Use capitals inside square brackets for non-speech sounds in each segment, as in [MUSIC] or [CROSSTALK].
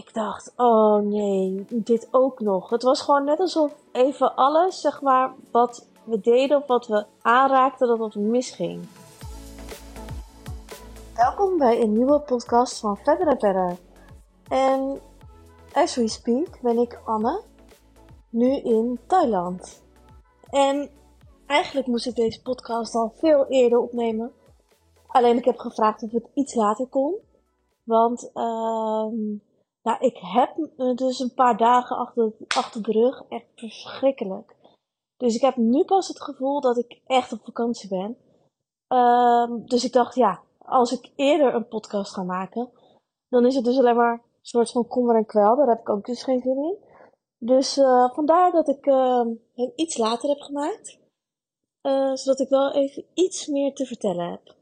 ik dacht, oh nee, dit ook nog. Het was gewoon net alsof even alles, zeg maar, wat we deden of wat we aanraakten, dat het misging. Welkom bij een nieuwe podcast van Verder en Verder. En as we speak ben ik Anne, nu in Thailand. En eigenlijk moest ik deze podcast al veel eerder opnemen. Alleen ik heb gevraagd of het iets later kon. Want uh, ik heb dus een paar dagen achter, achter de rug. Echt verschrikkelijk. Dus ik heb nu pas het gevoel dat ik echt op vakantie ben. Um, dus ik dacht, ja, als ik eerder een podcast ga maken, dan is het dus alleen maar een soort van kommer en kwel. Daar heb ik ook dus geen zin in. Dus uh, vandaar dat ik uh, hem iets later heb gemaakt. Uh, zodat ik wel even iets meer te vertellen heb.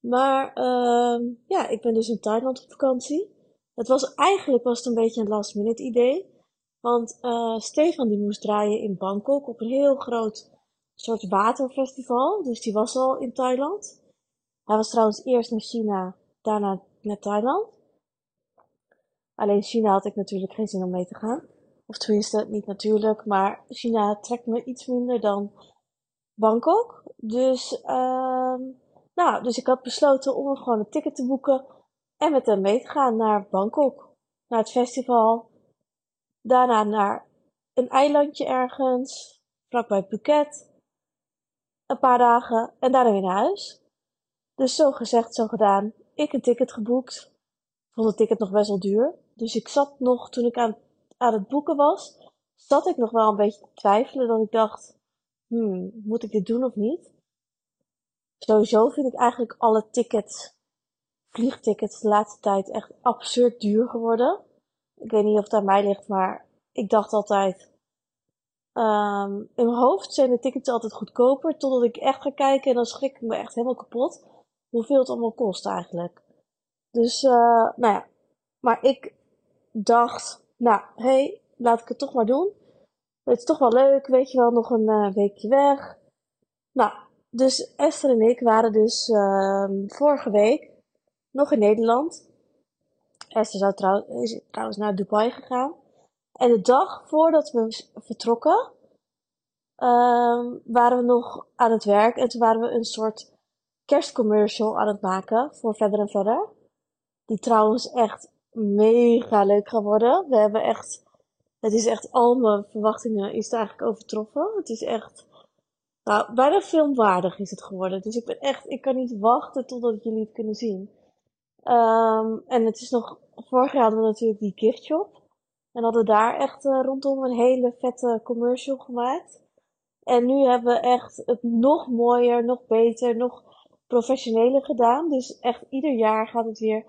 Maar uh, ja, ik ben dus in Thailand op vakantie. Het was eigenlijk was het een beetje een last minute idee. Want uh, Stefan die moest draaien in Bangkok op een heel groot soort waterfestival. Dus die was al in Thailand. Hij was trouwens eerst naar China, daarna naar Thailand. Alleen China had ik natuurlijk geen zin om mee te gaan. Of tenminste, niet natuurlijk, maar China trekt me iets minder dan Bangkok. Dus, uh, nou, dus ik had besloten om gewoon een ticket te boeken en met hem mee te gaan naar Bangkok, naar het festival. Daarna naar een eilandje ergens, vlakbij Phuket. Een paar dagen en daarna weer naar huis. Dus zo gezegd, zo gedaan. Ik een ticket geboekt. Vond het ticket nog best wel duur. Dus ik zat nog, toen ik aan, aan het boeken was, zat ik nog wel een beetje te twijfelen. Dat ik dacht, hmm, moet ik dit doen of niet? Sowieso vind ik eigenlijk alle tickets vliegtickets de laatste tijd echt absurd duur geworden. Ik weet niet of het aan mij ligt, maar ik dacht altijd. Um, in mijn hoofd zijn de tickets altijd goedkoper, totdat ik echt ga kijken en dan schrik ik me echt helemaal kapot. Hoeveel het allemaal kost eigenlijk. Dus, uh, nou ja. Maar ik dacht, nou, hé, hey, laat ik het toch maar doen. Het is toch wel leuk, weet je wel, nog een uh, weekje weg. Nou, dus Esther en ik waren dus uh, vorige week nog in Nederland. Esther zou is trouwens naar Dubai gegaan. En de dag voordat we vertrokken, uh, waren we nog aan het werk. En toen waren we een soort kerstcommercial aan het maken voor Verder en Verder. Die trouwens echt mega leuk geworden. We hebben echt, het is echt al mijn verwachtingen is eigenlijk overtroffen. Het is echt, nou, bijna filmwaardig is het geworden. Dus ik ben echt, ik kan niet wachten totdat jullie het kunnen zien. Um, en het is nog, vorig jaar hadden we natuurlijk die gift shop. En hadden daar echt uh, rondom een hele vette commercial gemaakt. En nu hebben we echt het nog mooier, nog beter, nog professioneler gedaan. Dus echt ieder jaar gaat het weer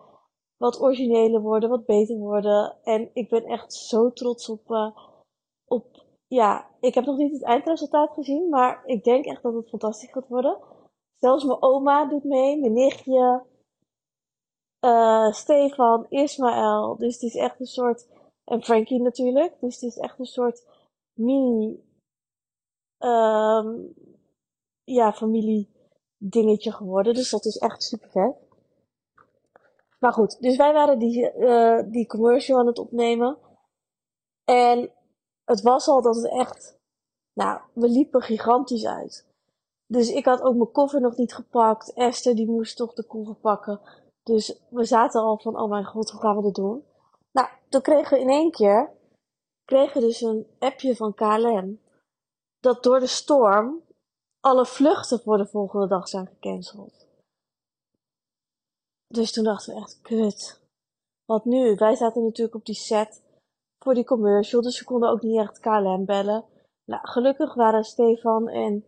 wat origineler worden, wat beter worden. En ik ben echt zo trots op, uh, op, ja, ik heb nog niet het eindresultaat gezien, maar ik denk echt dat het fantastisch gaat worden. Zelfs mijn oma doet mee, mijn nichtje, uh, Stefan, Ismaël. Dus het is echt een soort. En Frankie natuurlijk. Dus het is echt een soort mini. Um, ja, familie dingetje geworden. Dus dat is echt super vet. Maar goed, dus wij waren die, uh, die commercial aan het opnemen. En het was al dat het echt. Nou, we liepen gigantisch uit. Dus ik had ook mijn koffer nog niet gepakt. Esther die moest toch de koffer pakken. Dus we zaten al van, oh mijn god, hoe gaan we dat doen? Nou, toen kregen we in één keer, kregen dus een appje van KLM, dat door de storm alle vluchten voor de volgende dag zijn gecanceld. Dus toen dachten we echt, kut. Wat nu? Wij zaten natuurlijk op die set voor die commercial, dus we konden ook niet echt KLM bellen. Nou, gelukkig waren Stefan en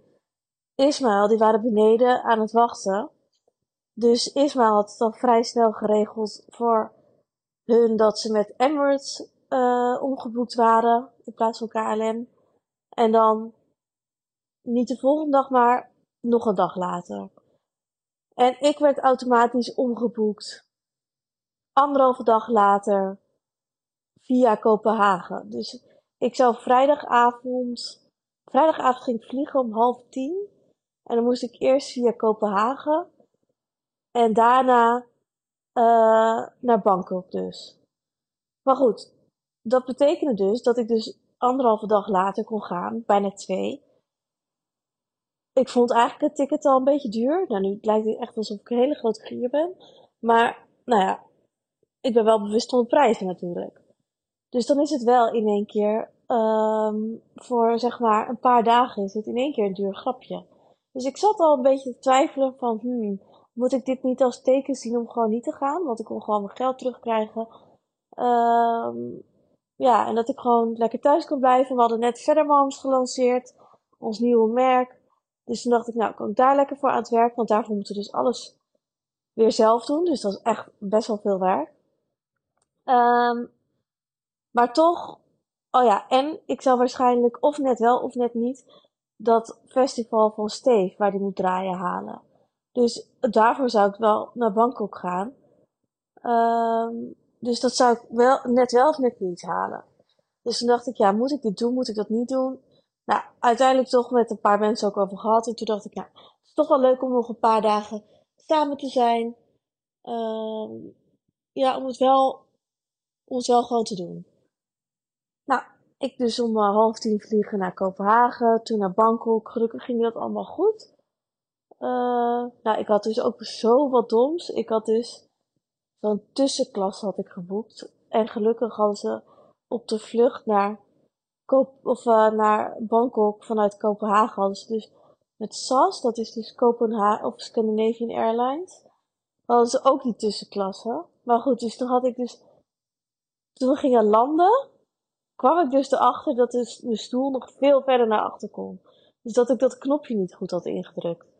Ismaël, die waren beneden aan het wachten. Dus Ismaël had het al vrij snel geregeld voor hun dat ze met Emirates uh, omgeboekt waren in plaats van KLM. En dan niet de volgende dag, maar nog een dag later. En ik werd automatisch omgeboekt. Anderhalve dag later via Kopenhagen. Dus ik zou vrijdagavond, vrijdagavond ging ik vliegen om half tien. En dan moest ik eerst via Kopenhagen. En daarna uh, naar Bangkok dus. Maar goed, dat betekende dus dat ik dus anderhalve dag later kon gaan, bijna twee. Ik vond eigenlijk het ticket al een beetje duur. Nou, nu lijkt het echt alsof ik een hele grote gier ben. Maar, nou ja, ik ben wel bewust van de prijzen natuurlijk. Dus dan is het wel in één keer, um, voor zeg maar een paar dagen is het in één keer een duur grapje. Dus ik zat al een beetje te twijfelen van, hmm, moet ik dit niet als teken zien om gewoon niet te gaan? Want ik wil gewoon mijn geld terugkrijgen. Um, ja, en dat ik gewoon lekker thuis kan blijven. We hadden net Verder Moms gelanceerd, ons nieuwe merk. Dus toen dacht ik, nou, kan ik daar lekker voor aan het werk, want daarvoor moeten we dus alles weer zelf doen. Dus dat is echt best wel veel werk. Um, maar toch, oh ja, en ik zal waarschijnlijk of net wel of net niet dat festival van Steve, waar die moet draaien, halen. Dus daarvoor zou ik wel naar Bangkok gaan. Um, dus dat zou ik wel, net wel of net niet halen. Dus toen dacht ik, ja, moet ik dit doen? Moet ik dat niet doen? Nou, uiteindelijk toch met een paar mensen ook over gehad. En toen dacht ik, ja, het is toch wel leuk om nog een paar dagen samen te zijn. Um, ja, om het wel, om het wel gewoon te doen. Nou, ik dus om uh, half tien vliegen naar Kopenhagen, toen naar Bangkok. Gelukkig ging dat allemaal goed. Uh, nou, ik had dus ook zo wat doms. Ik had dus zo'n tussenklas had ik geboekt. En gelukkig hadden ze op de vlucht naar, Koop, of, uh, naar Bangkok vanuit Kopenhagen hadden ze dus met SAS, dat is dus Kopenhagen of Scandinavian Airlines, hadden ze ook die tussenklasse. Maar goed, dus toen had ik dus, toen we gingen landen, kwam ik dus erachter dat dus de stoel nog veel verder naar achter kon. Dus dat ik dat knopje niet goed had ingedrukt.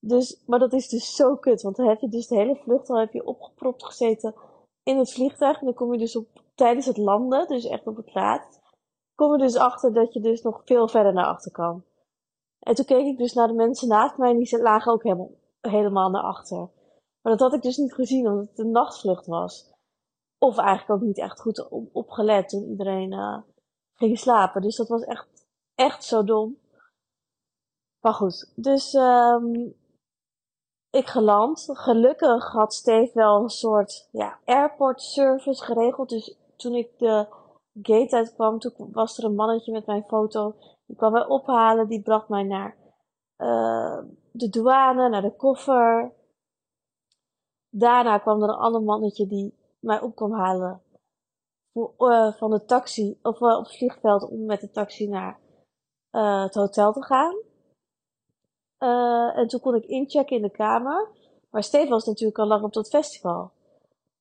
Dus, maar dat is dus zo kut, want dan heb je dus de hele vlucht al heb je opgepropt gezeten in het vliegtuig. En dan kom je dus op, tijdens het landen, dus echt op het laatst, kom je dus achter dat je dus nog veel verder naar achter kan. En toen keek ik dus naar de mensen naast mij en die lagen ook helemaal, helemaal naar achter. Maar dat had ik dus niet gezien, omdat het een nachtvlucht was. Of eigenlijk ook niet echt goed op, opgelet toen iedereen uh, ging slapen. Dus dat was echt, echt zo dom. Maar goed, dus um, ik geland. Gelukkig had Steve wel een soort ja, airport service geregeld. Dus toen ik de gate uitkwam, toen was er een mannetje met mijn foto. Die kwam mij ophalen. Die bracht mij naar uh, de douane, naar de koffer. Daarna kwam er een ander mannetje die mij op kwam halen voor, uh, van de taxi, of uh, op het vliegveld om met de taxi naar het hotel te gaan. Uh, en toen kon ik inchecken in de kamer. Maar Steve was natuurlijk al lang op dat festival.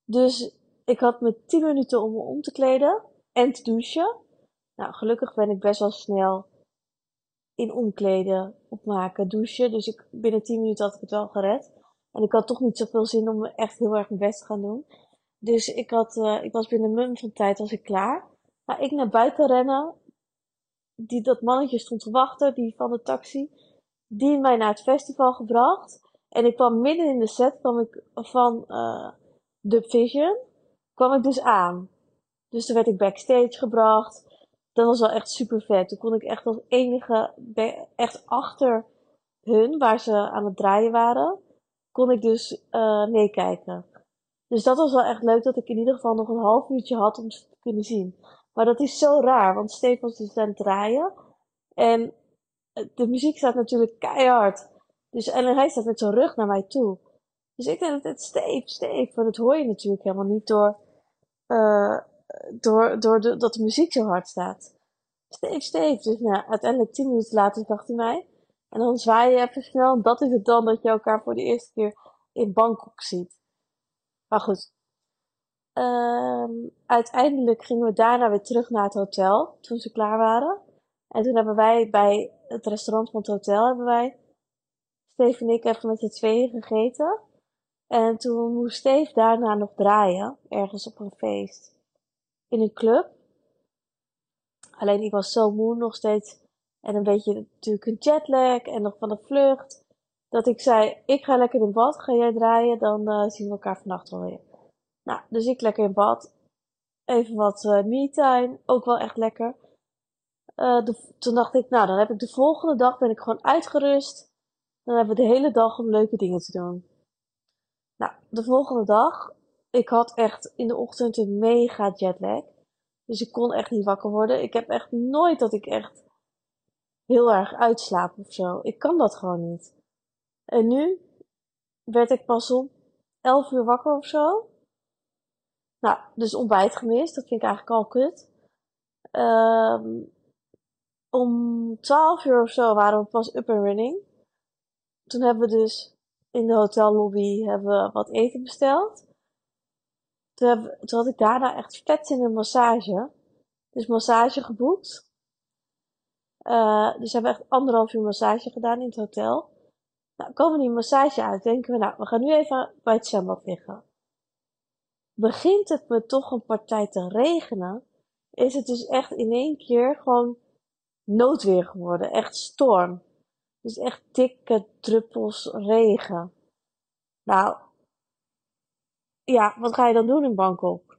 Dus ik had me 10 minuten om me om te kleden en te douchen. Nou, gelukkig ben ik best wel snel in omkleden, opmaken, douchen. Dus ik, binnen 10 minuten had ik het wel gered. En ik had toch niet zoveel zin om echt heel erg mijn best te gaan doen. Dus ik, had, uh, ik was binnen een mum van tijd ik klaar. Maar ik naar buiten rennen. Die, dat mannetje stond te wachten, die van de taxi die mij naar het festival gebracht. En ik kwam midden in de set kwam ik van uh, The Vision, kwam ik dus aan. Dus toen werd ik backstage gebracht. Dat was wel echt super vet. Toen kon ik echt als enige, echt achter hun, waar ze aan het draaien waren, kon ik dus uh, meekijken. Dus dat was wel echt leuk dat ik in ieder geval nog een half uurtje had om ze te kunnen zien. Maar dat is zo raar, want Steve was dus aan het draaien. En de muziek staat natuurlijk keihard. Dus, en hij staat met zijn rug naar mij toe. Dus ik denk dat het steef, steef. Want dat hoor je natuurlijk helemaal niet door, uh, door, door de, dat de muziek zo hard staat. Steef, steef. Dus nou, uiteindelijk tien minuten later dacht hij mij. En dan zwaai je even snel. Dat is het dan dat je elkaar voor de eerste keer in Bangkok ziet. Maar goed. Um, uiteindelijk gingen we daarna weer terug naar het hotel. Toen ze klaar waren. En toen hebben wij bij het restaurant van het hotel hebben wij, Steve en ik, even met z'n tweeën gegeten. En toen moest Steve daarna nog draaien, ergens op een feest. In een club. Alleen ik was zo moe nog steeds. En een beetje natuurlijk een jetlag en nog van de vlucht. Dat ik zei, ik ga lekker in bad, ga jij draaien, dan uh, zien we elkaar vannacht wel weer. Nou, dus ik lekker in bad. Even wat uh, me-time, ook wel echt lekker. De, toen dacht ik, nou, dan heb ik de volgende dag ben ik gewoon uitgerust. Dan hebben we de hele dag om leuke dingen te doen. Nou, de volgende dag ik had echt in de ochtend een mega jetlag. Dus ik kon echt niet wakker worden. Ik heb echt nooit dat ik echt heel erg uitslaap of zo. Ik kan dat gewoon niet. En nu werd ik pas om 11 uur wakker of zo. Nou, dus ontbijt gemist. Dat vind ik eigenlijk al kut. Um, om 12 uur of zo waren we pas up and running. Toen hebben we dus in de hotellobby hebben we wat eten besteld. Toen, had ik daarna echt vet in een massage. Dus massage geboekt. Uh, dus we hebben echt anderhalf uur massage gedaan in het hotel. Nou, komen die massage uit, denken we, nou, we gaan nu even bij het zwembad liggen. Begint het me toch een partij te regenen, is het dus echt in één keer gewoon noodweer geworden. Echt storm. Dus echt dikke druppels regen. Nou, ja, wat ga je dan doen in Bangkok?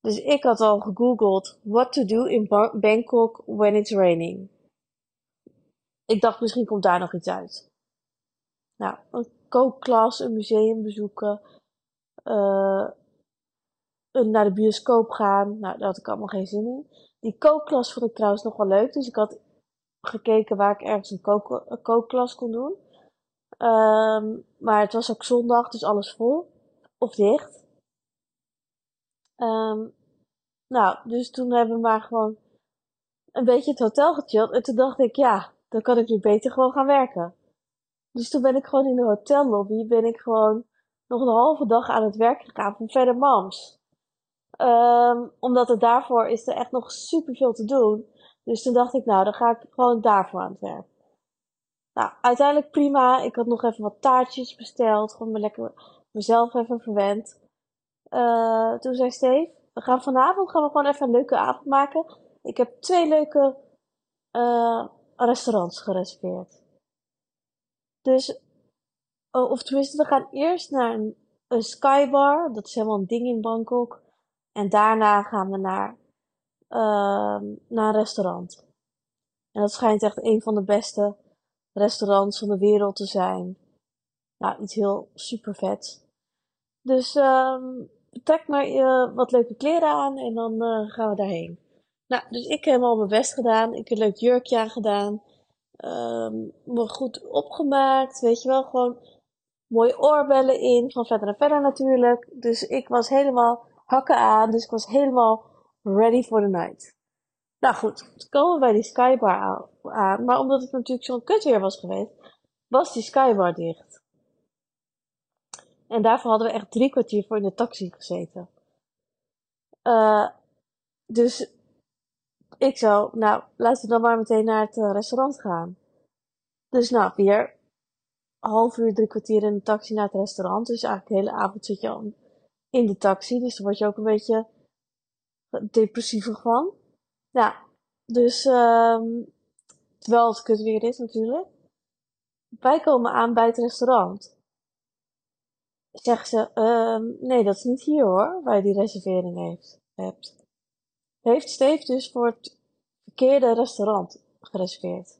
Dus ik had al gegoogeld what to do in Bangkok when it's raining. Ik dacht misschien komt daar nog iets uit. Nou, een kookklas, een museum bezoeken, uh, naar de bioscoop gaan. Nou, daar had ik allemaal geen zin in. Die kookklas vond ik trouwens nog wel leuk, dus ik had gekeken waar ik ergens een, kook, een kookklas kon doen. Um, maar het was ook zondag, dus alles vol. Of dicht. Um, nou, dus toen hebben we maar gewoon een beetje het hotel gechilled. En toen dacht ik, ja, dan kan ik nu beter gewoon gaan werken. Dus toen ben ik gewoon in de hotellobby, ben ik gewoon nog een halve dag aan het werk gegaan van verder mams. Um, omdat het daarvoor is er echt nog super veel te doen. Dus toen dacht ik, nou, dan ga ik gewoon daarvoor aan het werk. Nou, uiteindelijk prima. Ik had nog even wat taartjes besteld. Gewoon me lekker mezelf even verwend. Uh, toen zei Steve, we gaan vanavond gaan we gewoon even een leuke avond maken. Ik heb twee leuke uh, restaurants gereserveerd. Dus, oh, of tenminste, we gaan eerst naar een, een skybar. Dat is helemaal een ding in Bangkok. En daarna gaan we naar, uh, naar een restaurant. En dat schijnt echt een van de beste restaurants van de wereld te zijn. Nou, iets heel super vet. Dus um, trek maar uh, wat leuke kleren aan en dan uh, gaan we daarheen. Nou, dus ik heb al mijn best gedaan. Ik heb een leuk jurkje aan gedaan. Um, me goed opgemaakt. Weet je wel, gewoon mooie oorbellen in. Van verder en verder natuurlijk. Dus ik was helemaal hakken aan. Dus ik was helemaal ready for the night. Nou goed, toen komen we bij die skybar aan. Maar omdat het natuurlijk zo'n kut weer was geweest, was die skybar dicht. En daarvoor hadden we echt drie kwartier voor in de taxi gezeten. Uh, dus ik zou, nou, laten we dan maar meteen naar het uh, restaurant gaan. Dus nou, weer half uur, drie kwartier in de taxi naar het restaurant. Dus eigenlijk de hele avond zit je al in de taxi. Dus dan word je ook een beetje depressiever van. Ja, dus um, terwijl het kut weer is natuurlijk. Wij komen aan bij het restaurant. Zeggen ze, um, nee, dat is niet hier hoor, waar je die reservering heeft, hebt. Heeft Steve dus voor het verkeerde restaurant gereserveerd.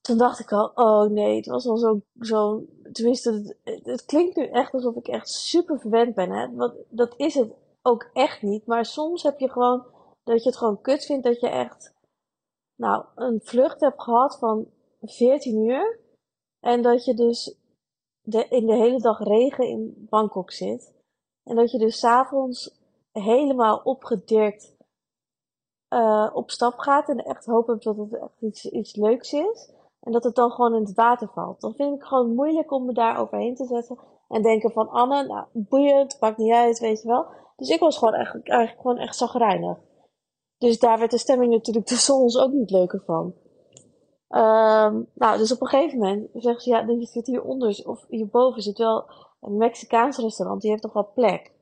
Toen dacht ik al, oh nee, het was al zo, zo tenminste, het, het, klinkt nu echt alsof ik echt super verwend ben, hè. Want dat is het ook echt niet. Maar soms heb je gewoon, dat je het gewoon kut vindt dat je echt, nou, een vlucht hebt gehad van 14 uur. En dat je dus de, in de hele dag regen in Bangkok zit. En dat je dus s'avonds helemaal opgedirkt uh, op stap gaat en echt hoop hebt dat het echt iets, iets leuks is. En dat het dan gewoon in het water valt. Dan vind ik gewoon moeilijk om me daar overheen te zetten. En denken van Anne, nou boeiend, pakt niet uit, weet je wel. Dus ik was gewoon eigenlijk, eigenlijk gewoon echt zagrijnig. Dus daar werd de stemming natuurlijk [LAUGHS] tussen ons ook niet leuker van. Um, nou, dus op een gegeven moment zeggen ze, ja, je zit hieronder, of hierboven zit wel een Mexicaans restaurant, die heeft toch wel plek.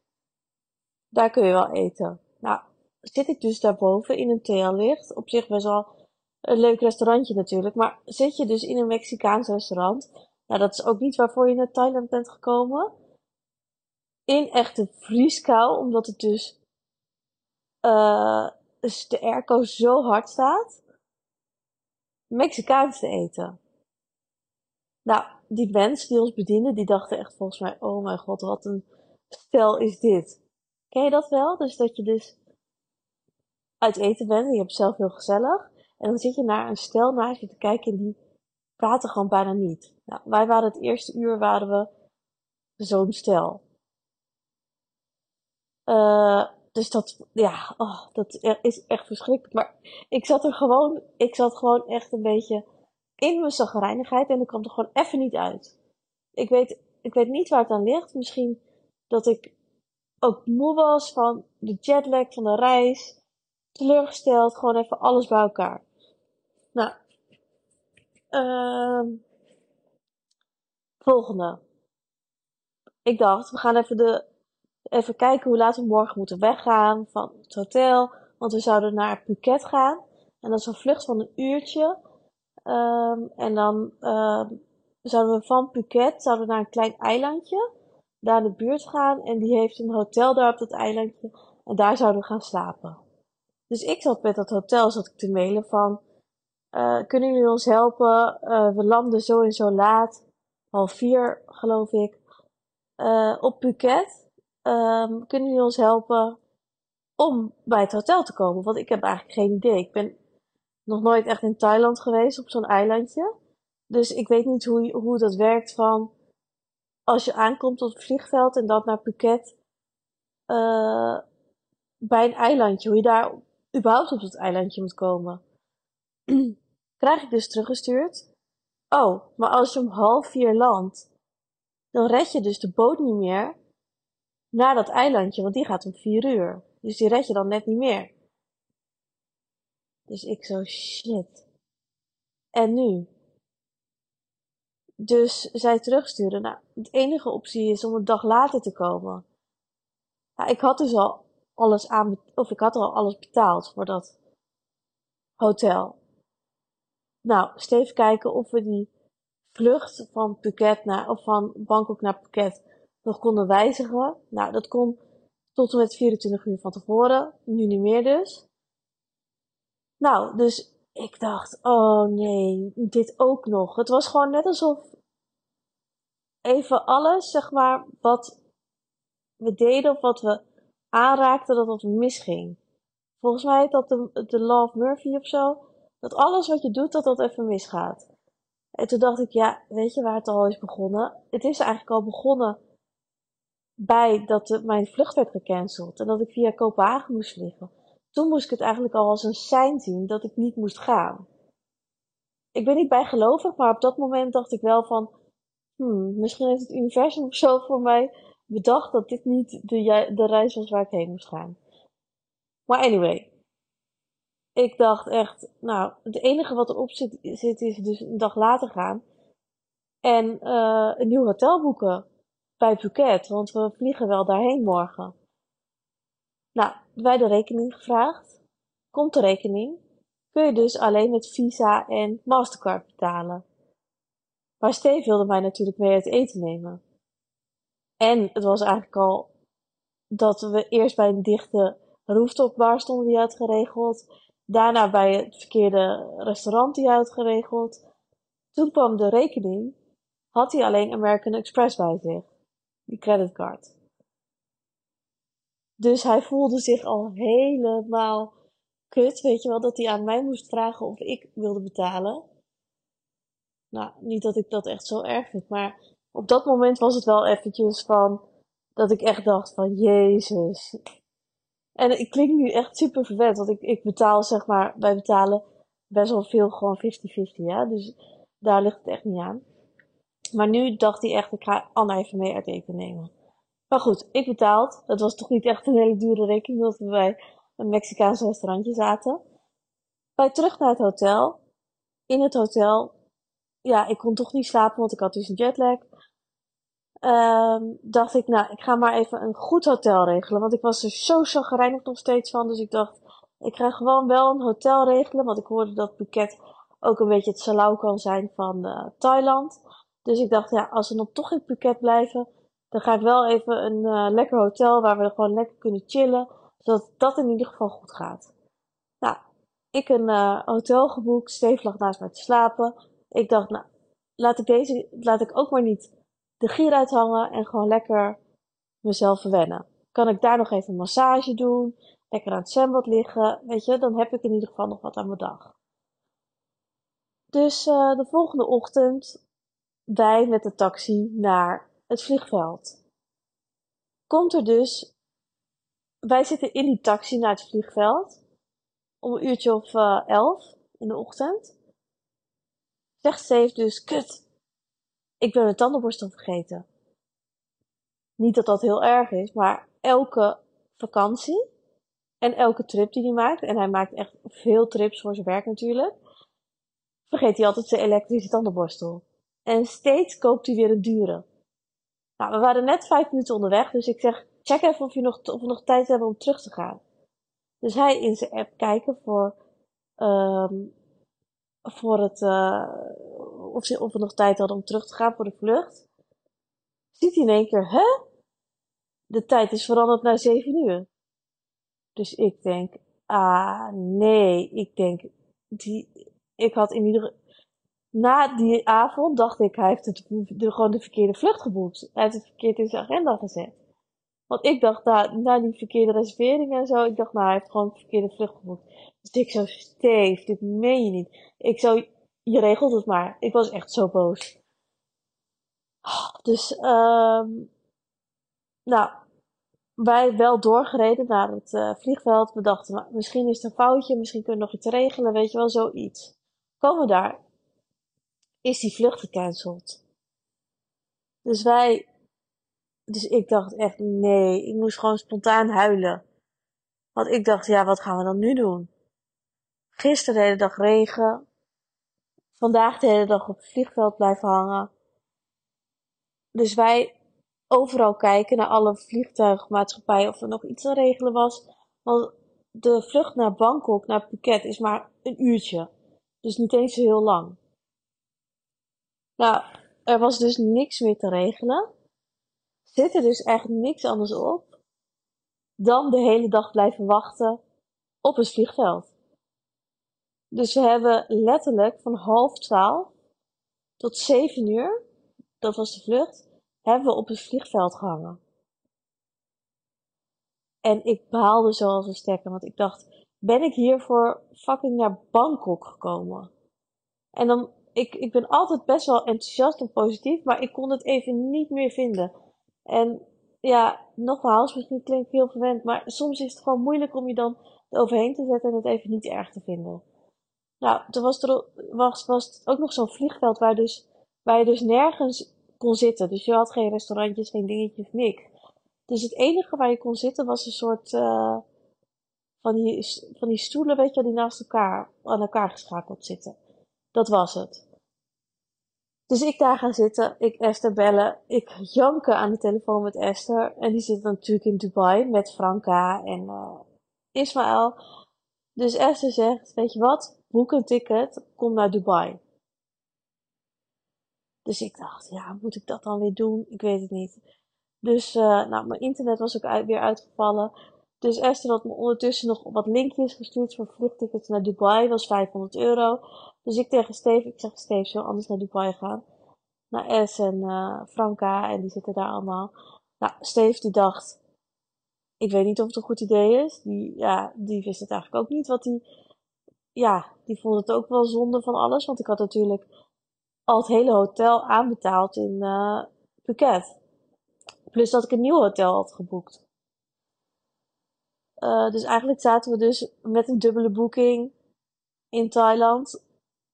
Daar kun je wel eten. Nou, zit ik dus daarboven in een thealicht. Op zich best wel een leuk restaurantje natuurlijk. Maar zit je dus in een Mexicaans restaurant. Nou, dat is ook niet waarvoor je naar Thailand bent gekomen. In echte vrieskou, omdat het dus, uh, de airco zo hard staat. Mexicaans te eten. Nou, die mensen die ons bedienden, die dachten echt volgens mij, oh mijn god, wat een stel is dit. Ken je dat wel? Dus dat je dus uit eten bent en je hebt zelf heel gezellig. En dan zit je naar een stel naast je te kijken en die praten gewoon bijna niet. Nou, wij waren het eerste uur waren we zo'n stel. Uh, dus dat, ja, oh, dat is echt verschrikkelijk. Maar ik zat er gewoon, ik zat gewoon echt een beetje in mijn zagrijnigheid en ik kwam er gewoon even niet uit. Ik weet, ik weet niet waar het aan ligt. Misschien dat ik ook moe was van de jetlag van de reis. Teleurgesteld, gewoon even alles bij elkaar. Nou, uh, volgende. Ik dacht, we gaan even, de, even kijken hoe laat we morgen moeten weggaan van het hotel. Want we zouden naar Phuket gaan. En dat is een vlucht van een uurtje. Um, en dan uh, zouden we van Phuket zouden naar een klein eilandje. Daar in de buurt gaan. En die heeft een hotel daar op dat eilandje. En daar zouden we gaan slapen. Dus ik zat met dat hotel zat ik te mailen van... Uh, kunnen jullie ons helpen? Uh, we landen zo en zo laat. Half vier, geloof ik. Uh, op Phuket. Um, kunnen jullie ons helpen om bij het hotel te komen? Want ik heb eigenlijk geen idee. Ik ben nog nooit echt in Thailand geweest op zo'n eilandje. Dus ik weet niet hoe, hoe dat werkt van als je aankomt op het vliegveld en dan naar Phuket bij een eilandje, hoe je daar überhaupt op het eilandje moet komen. [CLEARS THROAT] Krijg ik dus teruggestuurd. Oh, maar als je om half vier landt, dan red je dus de boot niet meer naar dat eilandje, want die gaat om vier uur. Dus die red je dan net niet meer. Dus ik zo, shit. En nu? Dus zij terugsturen. Nou, de enige optie is om een dag later te komen. Nou, ik had dus al alles aan, of ik had al alles betaald voor dat hotel. Nou, steeds kijken of we die vlucht van Phuket naar, of van Bangkok naar Phuket nog konden wijzigen. Nou, dat kon tot en met 24 uur van tevoren. Nu niet meer dus. Nou, dus ik dacht, oh nee, dit ook nog. Het was gewoon net alsof even alles, zeg maar, wat we deden of wat we aanraakten, dat dat misging. Volgens mij dat de, de Law Murphy of zo. Dat alles wat je doet, dat dat even misgaat. En toen dacht ik, ja, weet je waar het al is begonnen? Het is eigenlijk al begonnen bij dat mijn vlucht werd gecanceld en dat ik via Kopenhagen moest vliegen toen moest ik het eigenlijk al als een sein zien dat ik niet moest gaan. Ik ben niet bijgelovig, maar op dat moment dacht ik wel van, hmm, misschien heeft het universum of zo voor mij bedacht dat dit niet de, de reis was waar ik heen moest gaan. Maar anyway, ik dacht echt, nou, het enige wat erop zit, zit is dus een dag later gaan en uh, een nieuw hotel boeken bij Phuket, want we vliegen wel daarheen morgen. Nou, wij de rekening gevraagd. Komt de rekening, kun je dus alleen met Visa en Mastercard betalen. Maar Steve wilde mij natuurlijk mee uit eten nemen. En het was eigenlijk al dat we eerst bij een dichte rooftopbar stonden die had geregeld. Daarna bij het verkeerde restaurant die had geregeld. Toen kwam de rekening, had hij alleen American Express bij zich. Die creditcard. Dus hij voelde zich al helemaal kut, weet je wel, dat hij aan mij moest vragen of ik wilde betalen. Nou, niet dat ik dat echt zo erg vind, maar op dat moment was het wel eventjes van, dat ik echt dacht van, jezus. En ik klink nu echt super verwend, want ik, ik betaal zeg maar, wij betalen best wel veel gewoon 50-50, ja. Dus daar ligt het echt niet aan. Maar nu dacht hij echt, ik ga Anna even mee uit eten nemen. Maar goed, ik betaald. Dat was toch niet echt een hele dure rekening, omdat we bij een Mexicaans restaurantje zaten. Bij terug naar het hotel. In het hotel, ja, ik kon toch niet slapen, want ik had dus een jetlag. Um, dacht ik, nou, ik ga maar even een goed hotel regelen. Want ik was er zo chagrijnig nog steeds van. Dus ik dacht, ik ga gewoon wel een hotel regelen. Want ik hoorde dat Phuket ook een beetje het salau kan zijn van uh, Thailand. Dus ik dacht, ja, als we dan toch in Phuket blijven, dan ga ik wel even een uh, lekker hotel waar we gewoon lekker kunnen chillen. Zodat dat in ieder geval goed gaat. Nou, ik een uh, hotel geboekt. Steve lag naast mij te slapen. Ik dacht, nou, laat ik deze, laat ik ook maar niet de gier uithangen en gewoon lekker mezelf verwennen. Kan ik daar nog even een massage doen? Lekker aan het zwembad liggen? Weet je, dan heb ik in ieder geval nog wat aan mijn dag. Dus uh, de volgende ochtend wij met de taxi naar het vliegveld. Komt er dus, wij zitten in die taxi naar het vliegveld om een uurtje of uh, elf in de ochtend. Zegt Steve dus, kut, ik ben mijn tandenborstel vergeten. Niet dat dat heel erg is, maar elke vakantie en elke trip die hij maakt, en hij maakt echt veel trips voor zijn werk natuurlijk, vergeet hij altijd zijn elektrische tandenborstel. En steeds koopt hij weer een dure. Nou, we waren net vijf minuten onderweg, dus ik zeg, check even of, je nog, of we nog tijd hebben om terug te gaan. Dus hij in zijn app kijken voor, um, voor het, uh, of, ze, of we nog tijd hadden om terug te gaan voor de vlucht. Ziet hij in één keer, hè? De tijd is veranderd naar zeven uur. Dus ik denk, ah nee, ik denk, die, ik had in ieder na die avond dacht ik, hij heeft het, gewoon de verkeerde vlucht geboekt. Hij heeft het verkeerd in zijn agenda gezet. Want ik dacht, na, na die verkeerde reservering en zo, ik dacht, nou, hij heeft gewoon de verkeerde vlucht geboekt. Dus ik zo, Steve, dit meen je niet. Ik zo, je regelt het maar. Ik was echt zo boos. Dus, um, nou, wij wel doorgereden naar het uh, vliegveld. We dachten, misschien is het een foutje, misschien kunnen we nog iets regelen, weet je wel, zoiets. Komen we daar, is die vlucht gecanceld. Dus wij, dus ik dacht echt, nee, ik moest gewoon spontaan huilen. Want ik dacht, ja, wat gaan we dan nu doen? Gisteren de hele dag regen. Vandaag de hele dag op het vliegveld blijven hangen. Dus wij overal kijken naar alle vliegtuigmaatschappijen of er nog iets te regelen was. Want de vlucht naar Bangkok, naar Phuket, is maar een uurtje. Dus niet eens zo heel lang. Nou, er was dus niks meer te regelen. Zit er dus eigenlijk niks anders op dan de hele dag blijven wachten op het vliegveld. Dus we hebben letterlijk van half twaalf tot zeven uur, dat was de vlucht, hebben we op het vliegveld gehangen. En ik baalde zoals een stekker, want ik dacht, ben ik hier voor fucking naar Bangkok gekomen? En dan ik, ik ben altijd best wel enthousiast en positief, maar ik kon het even niet meer vinden. En ja, nogmaals, misschien klinkt heel verwend, maar soms is het gewoon moeilijk om je dan overheen te zetten en het even niet erg te vinden. Nou, toen was er was, was ook nog zo'n vliegveld waar, dus, waar je dus nergens kon zitten. Dus je had geen restaurantjes, geen dingetjes, niks. Dus het enige waar je kon zitten was een soort uh, van, die, van die stoelen, weet je, die naast elkaar aan elkaar geschakeld zitten. Dat was het. Dus ik daar gaan zitten, ik Esther bellen, ik janken aan de telefoon met Esther. En die zit natuurlijk in Dubai met Franka en uh, Ismaël. Dus Esther zegt, weet je wat, boek een ticket, kom naar Dubai. Dus ik dacht, ja, moet ik dat dan weer doen? Ik weet het niet. Dus, uh, nou, mijn internet was ook uit, weer uitgevallen. Dus Esther had me ondertussen nog wat linkjes gestuurd voor vluchttickets naar Dubai. was 500 euro. Dus ik tegen Steve, ik zeg Steve, zo anders naar Dubai gaan? Naar S en uh, Franka en die zitten daar allemaal. Nou, Steve die dacht, ik weet niet of het een goed idee is. Die, ja, die wist het eigenlijk ook niet wat die, ja, die vond het ook wel zonde van alles. Want ik had natuurlijk al het hele hotel aanbetaald in uh, Phuket. Plus dat ik een nieuw hotel had geboekt. Uh, dus eigenlijk zaten we dus met een dubbele boeking in Thailand.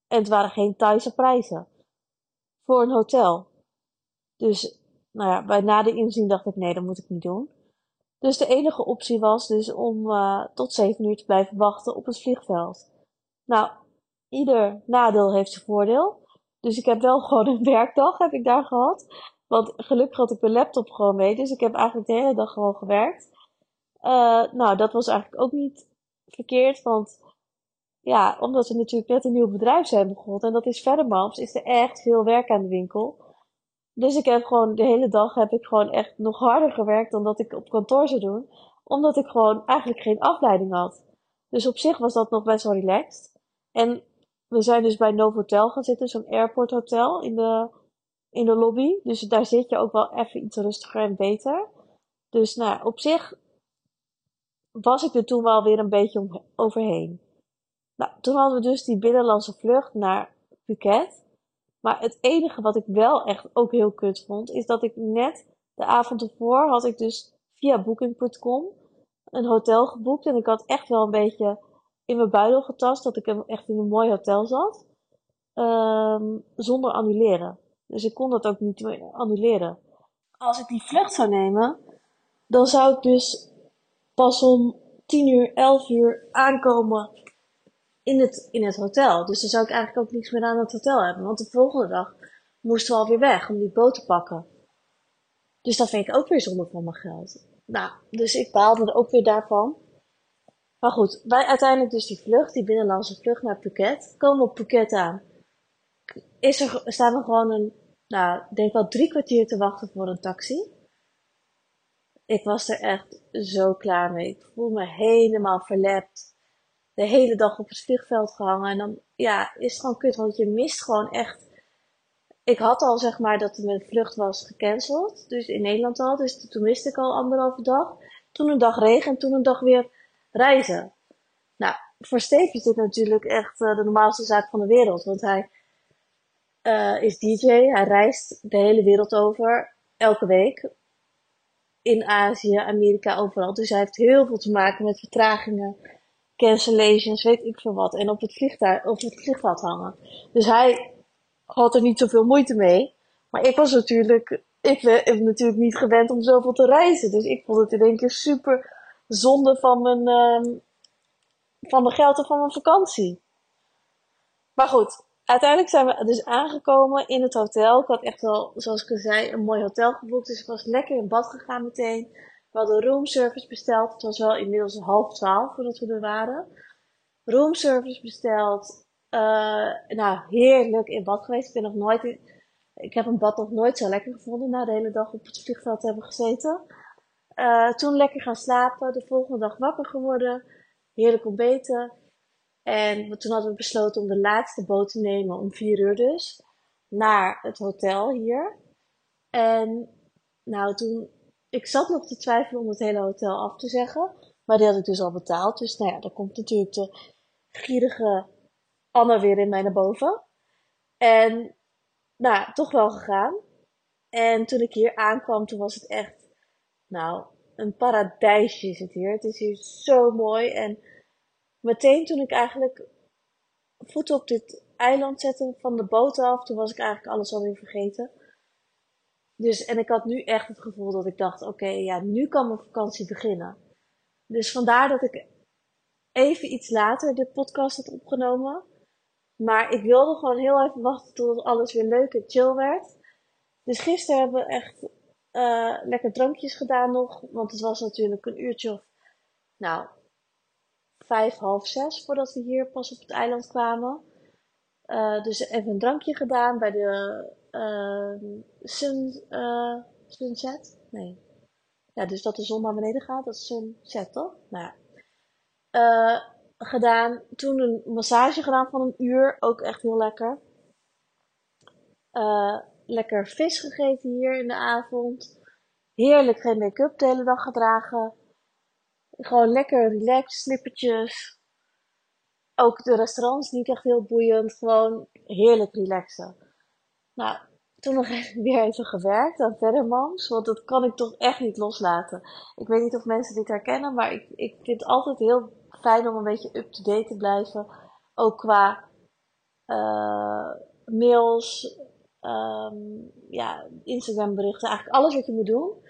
En het waren geen Thaise prijzen. Voor een hotel. Dus, nou ja, bij na de inzien dacht ik, nee, dat moet ik niet doen. Dus de enige optie was dus om uh, tot 7 uur te blijven wachten op het vliegveld. Nou, ieder nadeel heeft zijn voordeel. Dus ik heb wel [LAUGHS] gewoon een werkdag heb ik daar gehad. Want gelukkig had ik mijn laptop gewoon mee. Dus ik heb eigenlijk de hele dag gewoon gewerkt. Uh, nou, dat was eigenlijk ook niet verkeerd. Want ja, omdat we natuurlijk net een nieuw bedrijf zijn begonnen. En dat is Verdermans, is er echt veel werk aan de winkel. Dus ik heb gewoon de hele dag heb ik gewoon echt nog harder gewerkt dan dat ik op kantoor zou doen. Omdat ik gewoon eigenlijk geen afleiding had. Dus op zich was dat nog best wel relaxed. En we zijn dus bij Novotel gaan zitten, zo'n airport hotel in de, in de lobby. Dus daar zit je ook wel even iets rustiger en beter. Dus nou, op zich was ik er toen wel weer een beetje overheen. Nou, toen hadden we dus die binnenlandse vlucht naar Phuket. Maar het enige wat ik wel echt ook heel kut vond, is dat ik net de avond ervoor had ik dus via booking.com een hotel geboekt. En ik had echt wel een beetje in mijn buidel getast dat ik echt in een mooi hotel zat. Um, zonder annuleren. Dus ik kon dat ook niet annuleren. Als ik die vlucht zou nemen, dan zou ik dus pas om 10 uur, 11 uur aankomen in het, in het hotel. Dus dan zou ik eigenlijk ook niks meer aan het hotel hebben. Want de volgende dag moesten we alweer weg om die boot te pakken. Dus dat vind ik ook weer zonde van mijn geld. Nou, dus ik baalde er ook weer daarvan. Maar goed, wij uiteindelijk dus die vlucht, die binnenlandse vlucht naar Phuket. Komen we op Phuket aan. Is er, staan we gewoon een, nou, denk wel drie kwartier te wachten voor een taxi. Ik was er echt zo klaar mee. Ik voel me helemaal verlept. De hele dag op het vliegveld gehangen. En dan, ja, is het gewoon kut. Want je mist gewoon echt. Ik had al zeg maar dat mijn vlucht was gecanceld. Dus in Nederland al. Dus toen miste ik al anderhalve dag. Toen een dag regen en toen een dag weer reizen. Nou, voor Steve is dit natuurlijk echt uh, de normaalste zaak van de wereld. Want hij uh, is DJ. Hij reist de hele wereld over. Elke week in Azië, Amerika, overal. Dus hij heeft heel veel te maken met vertragingen, cancellations, weet ik veel wat. En op het, vliegtuig, op het vliegveld hangen. Dus hij had er niet zoveel moeite mee. Maar ik was natuurlijk, ik ben natuurlijk niet gewend om zoveel te reizen. Dus ik vond het in één keer super zonde van mijn, um, van mijn geld en van mijn vakantie. Maar goed, uiteindelijk zijn we dus aangekomen in het hotel. Ik had echt wel, zoals ik al zei, een mooi hotel geboekt. Dus ik was lekker in bad gegaan meteen. We hadden roomservice besteld. Het was wel inmiddels half twaalf voordat we er waren. Roomservice besteld. Uh, nou, heerlijk in bad geweest. Ik ben nog nooit ik heb een bad nog nooit zo lekker gevonden na de hele dag op het vliegveld te hebben gezeten. Uh, toen lekker gaan slapen. De volgende dag wakker geworden. Heerlijk ontbeten. En toen hadden we besloten om de laatste boot te nemen, om vier uur dus, naar het hotel hier. En nou, toen, ik zat nog te twijfelen om het hele hotel af te zeggen. Maar die had ik dus al betaald. Dus nou ja, dan komt natuurlijk de gierige Anna weer in mij naar boven. En nou, toch wel gegaan. En toen ik hier aankwam, toen was het echt, nou, een paradijsje is het hier. Het is hier zo mooi en meteen toen ik eigenlijk voeten op dit eiland zette van de boot af, toen was ik eigenlijk alles alweer vergeten. Dus, en ik had nu echt het gevoel dat ik dacht, oké, ja, nu kan mijn vakantie beginnen. Dus vandaar dat ik even iets later de podcast had opgenomen. Maar ik wilde gewoon heel even wachten tot alles weer leuk en chill werd. Dus gisteren hebben we echt uh, lekker drankjes gedaan nog. Want het was natuurlijk een uurtje of, nou, vijf, half zes voordat we hier pas op het eiland kwamen. Uh, dus even een drankje gedaan bij de uh, sun, sunset. Nee. Ja, dus dat de zon naar beneden gaat, dat is sunset toch? Nou ja. gedaan. Toen een massage gedaan van een uur, ook echt heel lekker. Lekker vis gegeten hier in de avond. Heerlijk geen make-up de hele dag gedragen. Gewoon lekker relaxed, slippertjes. Ook de restaurants niet echt heel boeiend. Gewoon heerlijk relaxen. Nou, toen nog [LAUGHS] weer even gewerkt aan Verdermans. Want dat kan ik toch echt niet loslaten. Ik weet niet of mensen dit herkennen. Maar ik, ik vind het altijd heel fijn om een beetje up-to-date te blijven. Ook qua uh, mails, um, ja, Instagram berichten. Eigenlijk alles wat je moet doen.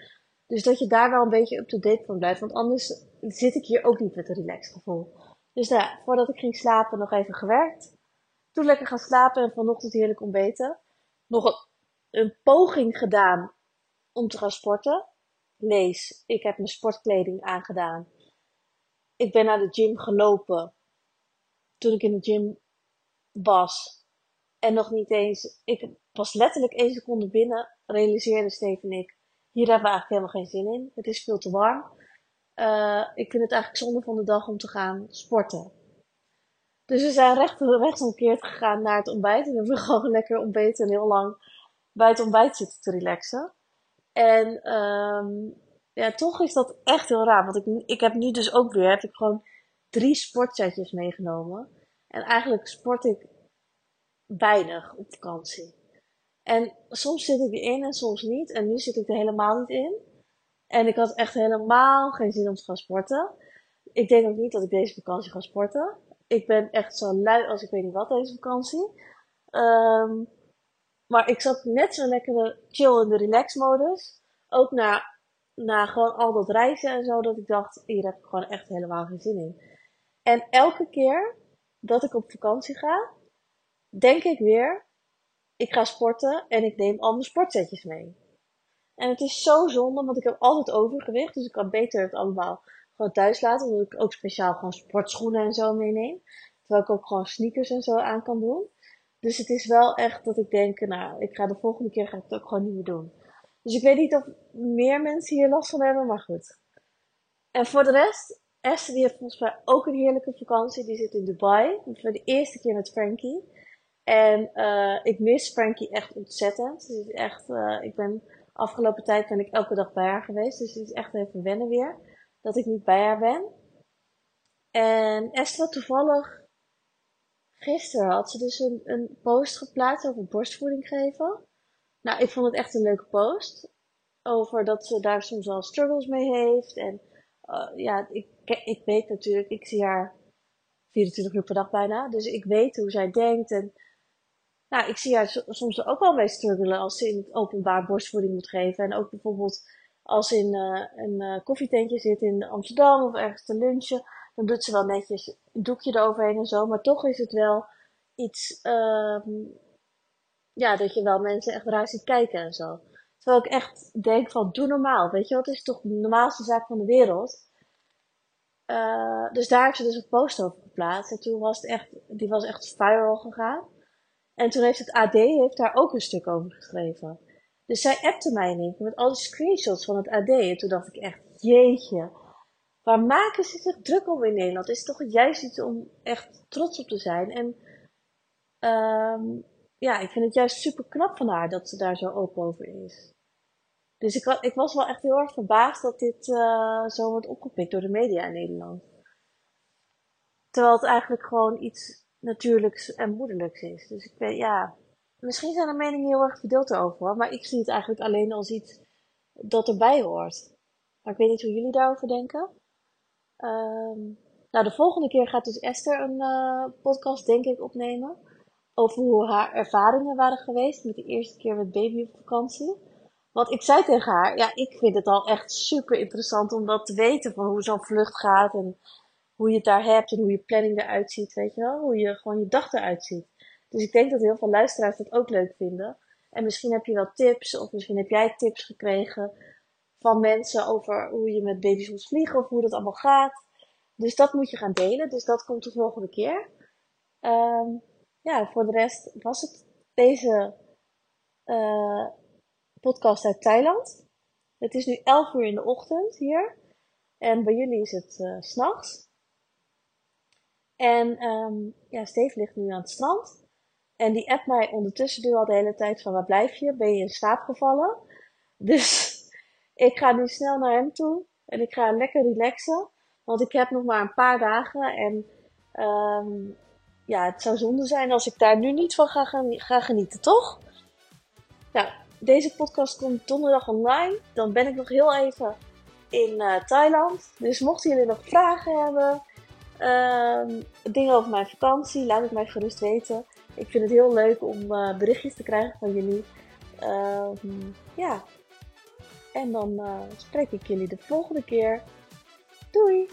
Dus dat je daar wel een beetje up-to-date van blijft. Want anders zit ik hier ook niet met een relaxed gevoel. Dus nou ja, voordat ik ging slapen nog even gewerkt. Toen lekker gaan slapen en vanochtend heerlijk ontbeten. Nog een, een poging gedaan om te gaan sporten. Lees, ik heb mijn sportkleding aangedaan. Ik ben naar de gym gelopen. Toen ik in de gym was. En nog niet eens, ik was letterlijk één seconde binnen, realiseerde Steven en ik, hier hebben we eigenlijk helemaal geen zin in. Het is veel te warm. Uh, ik vind het eigenlijk zonde van de dag om te gaan sporten. Dus we zijn recht, rechtsomkeerd gegaan naar het ontbijt. En hebben we gewoon lekker ontbeten en heel lang bij het ontbijt zitten te relaxen. En um, ja, toch is dat echt heel raar. Want ik, ik heb nu dus ook weer, heb ik gewoon drie sportsetjes meegenomen. En eigenlijk sport ik weinig op vakantie. En soms zit ik erin en soms niet. En nu zit ik er helemaal niet in. En ik had echt helemaal geen zin om te gaan sporten. Ik denk ook niet dat ik deze vakantie ga sporten. Ik ben echt zo lui als ik weet niet wat deze vakantie. Ehm, maar ik zat net zo lekker chill in de relax modus. Ook na, na gewoon al dat reizen en zo. Dat ik dacht, hier heb ik gewoon echt helemaal geen zin in. En elke keer dat ik op vakantie ga, denk ik weer, ik ga sporten en ik neem al mijn sportsetjes mee. En het is zo zonde, want ik heb altijd overgewicht. Dus ik kan beter het allemaal gewoon thuis laten. Omdat ik ook speciaal gewoon sportschoenen en zo meeneem. Terwijl ik ook gewoon sneakers en zo aan kan doen. Dus het is wel echt dat ik denk, nou, ik ga de volgende keer ga ik het ook gewoon niet meer doen. Dus ik weet niet of meer mensen hier last van hebben, maar goed. En voor de rest, Esther die heeft volgens mij ook een heerlijke vakantie. Die zit in Dubai. Voor de eerste keer met Frankie. En uh, ik mis Frankie echt ontzettend. Dus echt, uh, ik ben afgelopen tijd ben ik elke dag bij haar geweest. Dus het is echt even wennen weer. Dat ik niet bij haar ben. En Esther toevallig gisteren had ze dus een, een post geplaatst over borstvoeding geven. Nou, ik vond het echt een leuke post. Over dat ze daar soms wel struggles mee heeft. En uh, ja, ik, ik weet natuurlijk, ik zie haar 24 uur per dag bijna. Dus ik weet hoe zij denkt. En nou, ik zie haar soms ook wel mee struggelen als ze in het openbaar borstvoeding moet geven. En ook bijvoorbeeld als ze in uh, een uh, koffietentje zit in Amsterdam of ergens te lunchen. Dan doet ze wel netjes een doekje eroverheen en zo. Maar toch is het wel iets, um, ja, dat je wel mensen echt raar ziet kijken en zo. Terwijl ik echt denk van, doe normaal. Weet je wat, is toch de normaalste zaak van de wereld. Uh, dus daar heeft ze dus een post over geplaatst. En toen was het echt, die was echt viral gegaan. En toen heeft het AD heeft daar ook een stuk over geschreven. Dus zij appte mij in met al die screenshots van het AD. En toen dacht ik echt, jeetje. Waar maken ze zich druk om in Nederland? Is toch juist iets om echt trots op te zijn. En um, ja, ik vind het juist super knap van haar dat ze daar zo open over is. Dus ik, ik was wel echt heel erg verbaasd dat dit uh, zo wordt opgepikt door de media in Nederland. Terwijl het eigenlijk gewoon iets natuurlijks en moederlijks is. Dus ik weet, ja, misschien zijn de meningen heel erg verdeeld over, maar ik zie het eigenlijk alleen als iets dat erbij hoort. Maar ik weet niet hoe jullie daarover denken. Um, nou, de volgende keer gaat dus Esther een uh, podcast, denk ik, opnemen. Over hoe haar ervaringen waren geweest met de eerste keer met baby op vakantie. Want ik zei tegen haar, ja, ik vind het al echt super interessant om dat te weten van hoe zo'n vlucht gaat en hoe je het daar hebt en hoe je planning eruit ziet, weet je wel? Hoe je gewoon je dag eruit ziet. Dus ik denk dat heel veel luisteraars dat ook leuk vinden. En misschien heb je wel tips, of misschien heb jij tips gekregen van mensen over hoe je met baby's moet vliegen of hoe dat allemaal gaat. Dus dat moet je gaan delen. Dus dat komt de volgende keer. Um, ja, voor de rest was het deze uh, podcast uit Thailand. Het is nu 11 uur in de ochtend hier. En bij jullie is het uh, s'nachts. En um, ja, Steve ligt nu aan het strand. En die appt mij ondertussen nu al de hele tijd van waar blijf je? Ben je in slaap gevallen? [LAUGHS] Dus ik ga nu snel naar hem toe. En ik ga lekker relaxen. Want ik heb nog maar een paar dagen. En um, ja, het zou zonde zijn als ik daar nu niet van ga, ga genieten, toch? Nou, deze podcast komt donderdag online. Dan ben ik nog heel even in uh, Thailand. Dus mochten jullie nog vragen hebben, uh, dingen over mijn vakantie, laat het mij gerust weten. Ik vind het heel leuk om uh, berichtjes te krijgen van jullie. Uh, ja. En dan uh, spreek ik jullie de volgende keer. Doei!